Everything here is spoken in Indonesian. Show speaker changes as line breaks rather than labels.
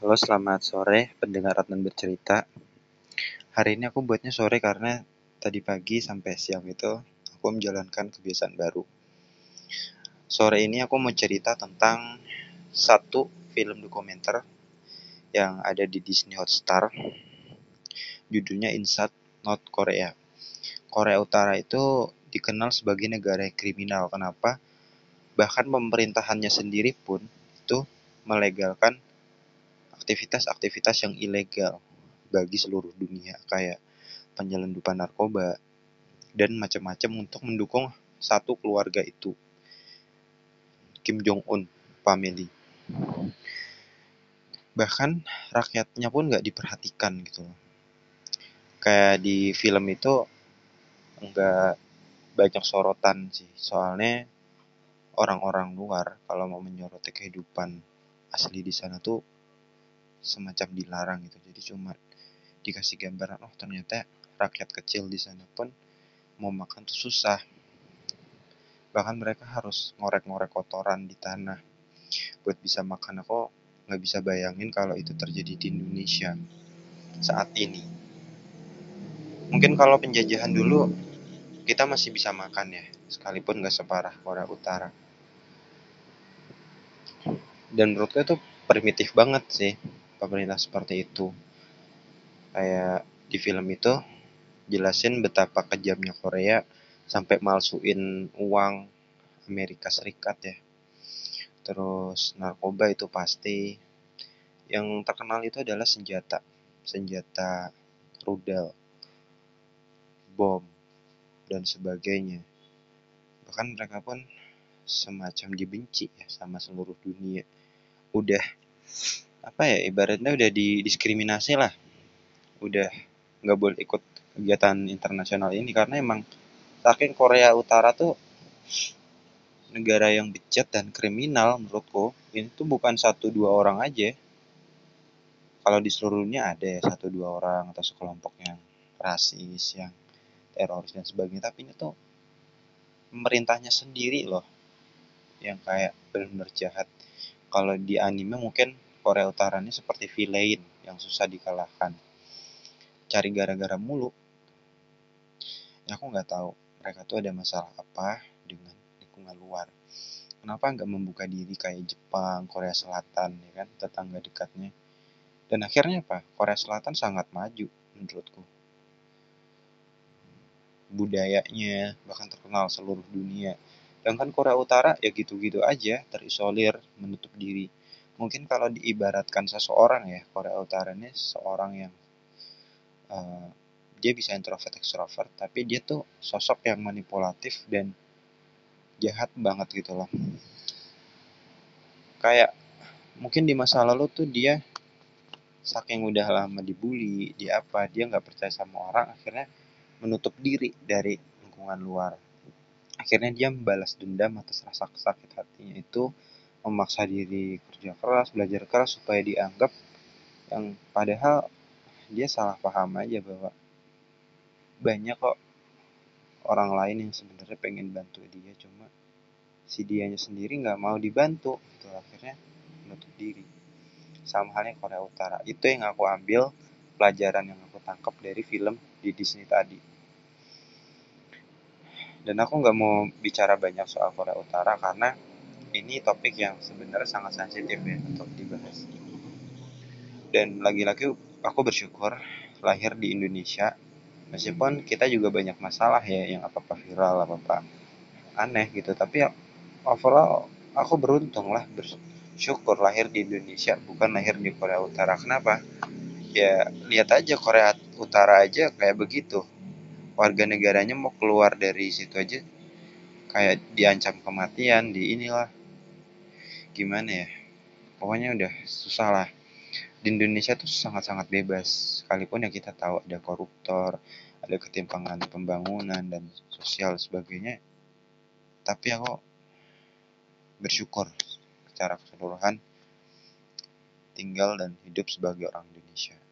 Halo, selamat sore pendengar Adnan bercerita. Hari ini aku buatnya sore karena tadi pagi sampai siang itu aku menjalankan kebiasaan baru. Sore ini aku mau cerita tentang satu film dokumenter yang ada di Disney Hotstar. Judulnya Inside North Korea. Korea Utara itu dikenal sebagai negara kriminal. Kenapa? Bahkan pemerintahannya sendiri pun itu melegalkan aktivitas-aktivitas yang ilegal bagi seluruh dunia kayak penyelundupan narkoba dan macam-macam untuk mendukung satu keluarga itu. Kim Jong Un family. Bahkan rakyatnya pun nggak diperhatikan gitu kayak di film itu nggak banyak sorotan sih. Soalnya orang-orang luar kalau mau menyoroti kehidupan asli di sana tuh semacam dilarang gitu. Jadi cuma dikasih gambaran oh ternyata rakyat kecil di sana pun mau makan tuh susah. Bahkan mereka harus ngorek-ngorek kotoran di tanah buat bisa makan. Aku nggak bisa bayangin kalau itu terjadi di Indonesia saat ini. Mungkin kalau penjajahan dulu kita masih bisa makan ya sekalipun nggak separah Korea Utara. Dan menurutku itu primitif banget sih pemerintah seperti itu. Kayak di film itu jelasin betapa kejamnya Korea sampai malsuin uang Amerika Serikat ya. Terus narkoba itu pasti. Yang terkenal itu adalah senjata senjata rudal bom dan sebagainya. Bahkan mereka pun semacam dibenci ya sama seluruh dunia. Udah apa ya ibaratnya udah didiskriminasi lah. Udah nggak boleh ikut kegiatan internasional ini karena emang saking Korea Utara tuh negara yang bejat dan kriminal menurutku ini tuh bukan satu dua orang aja. Kalau di seluruh dunia ada ya satu dua orang atau sekelompok yang rasis yang teroris dan sebagainya. Tapi ini tuh pemerintahnya sendiri loh yang kayak benar-benar jahat. Kalau di anime mungkin Korea Utara ini seperti villain yang susah dikalahkan. Cari gara-gara mulu. Ya aku nggak tahu mereka tuh ada masalah apa dengan lingkungan luar. Kenapa nggak membuka diri kayak Jepang, Korea Selatan, ya kan, tetangga dekatnya. Dan akhirnya apa? Korea Selatan sangat maju menurutku. Budayanya bahkan terkenal seluruh dunia. Sedangkan Korea Utara ya gitu-gitu aja, terisolir, menutup diri mungkin kalau diibaratkan seseorang ya Korea Utara ini seorang yang uh, dia bisa introvert extrovert tapi dia tuh sosok yang manipulatif dan jahat banget gitu loh. Kayak mungkin di masa lalu tuh dia saking udah lama dibully di apa dia nggak percaya sama orang akhirnya menutup diri dari lingkungan luar. Akhirnya dia membalas dendam atas rasa sakit hatinya itu memaksa diri kerja keras, belajar keras supaya dianggap yang padahal dia salah paham aja bahwa banyak kok orang lain yang sebenarnya pengen bantu dia cuma si dianya sendiri nggak mau dibantu itu akhirnya menutup diri. Sama halnya Korea Utara. Itu yang aku ambil pelajaran yang aku tangkap dari film di Disney tadi. Dan aku nggak mau bicara banyak soal Korea Utara karena ini topik yang sebenarnya sangat sensitif ya untuk dibahas. Dan lagi-lagi aku bersyukur lahir di Indonesia. Meskipun kita juga banyak masalah ya yang apa-apa viral, apa-apa aneh gitu. Tapi ya, overall aku beruntung lah bersyukur lahir di Indonesia bukan lahir di Korea Utara. Kenapa? Ya lihat aja Korea Utara aja kayak begitu. Warga negaranya mau keluar dari situ aja kayak diancam kematian di inilah gimana ya pokoknya udah susah lah. Di Indonesia tuh sangat-sangat bebas sekalipun ya kita tahu ada koruptor ada ketimpangan pembangunan dan sosial sebagainya. Tapi aku bersyukur secara keseluruhan tinggal dan hidup sebagai orang Indonesia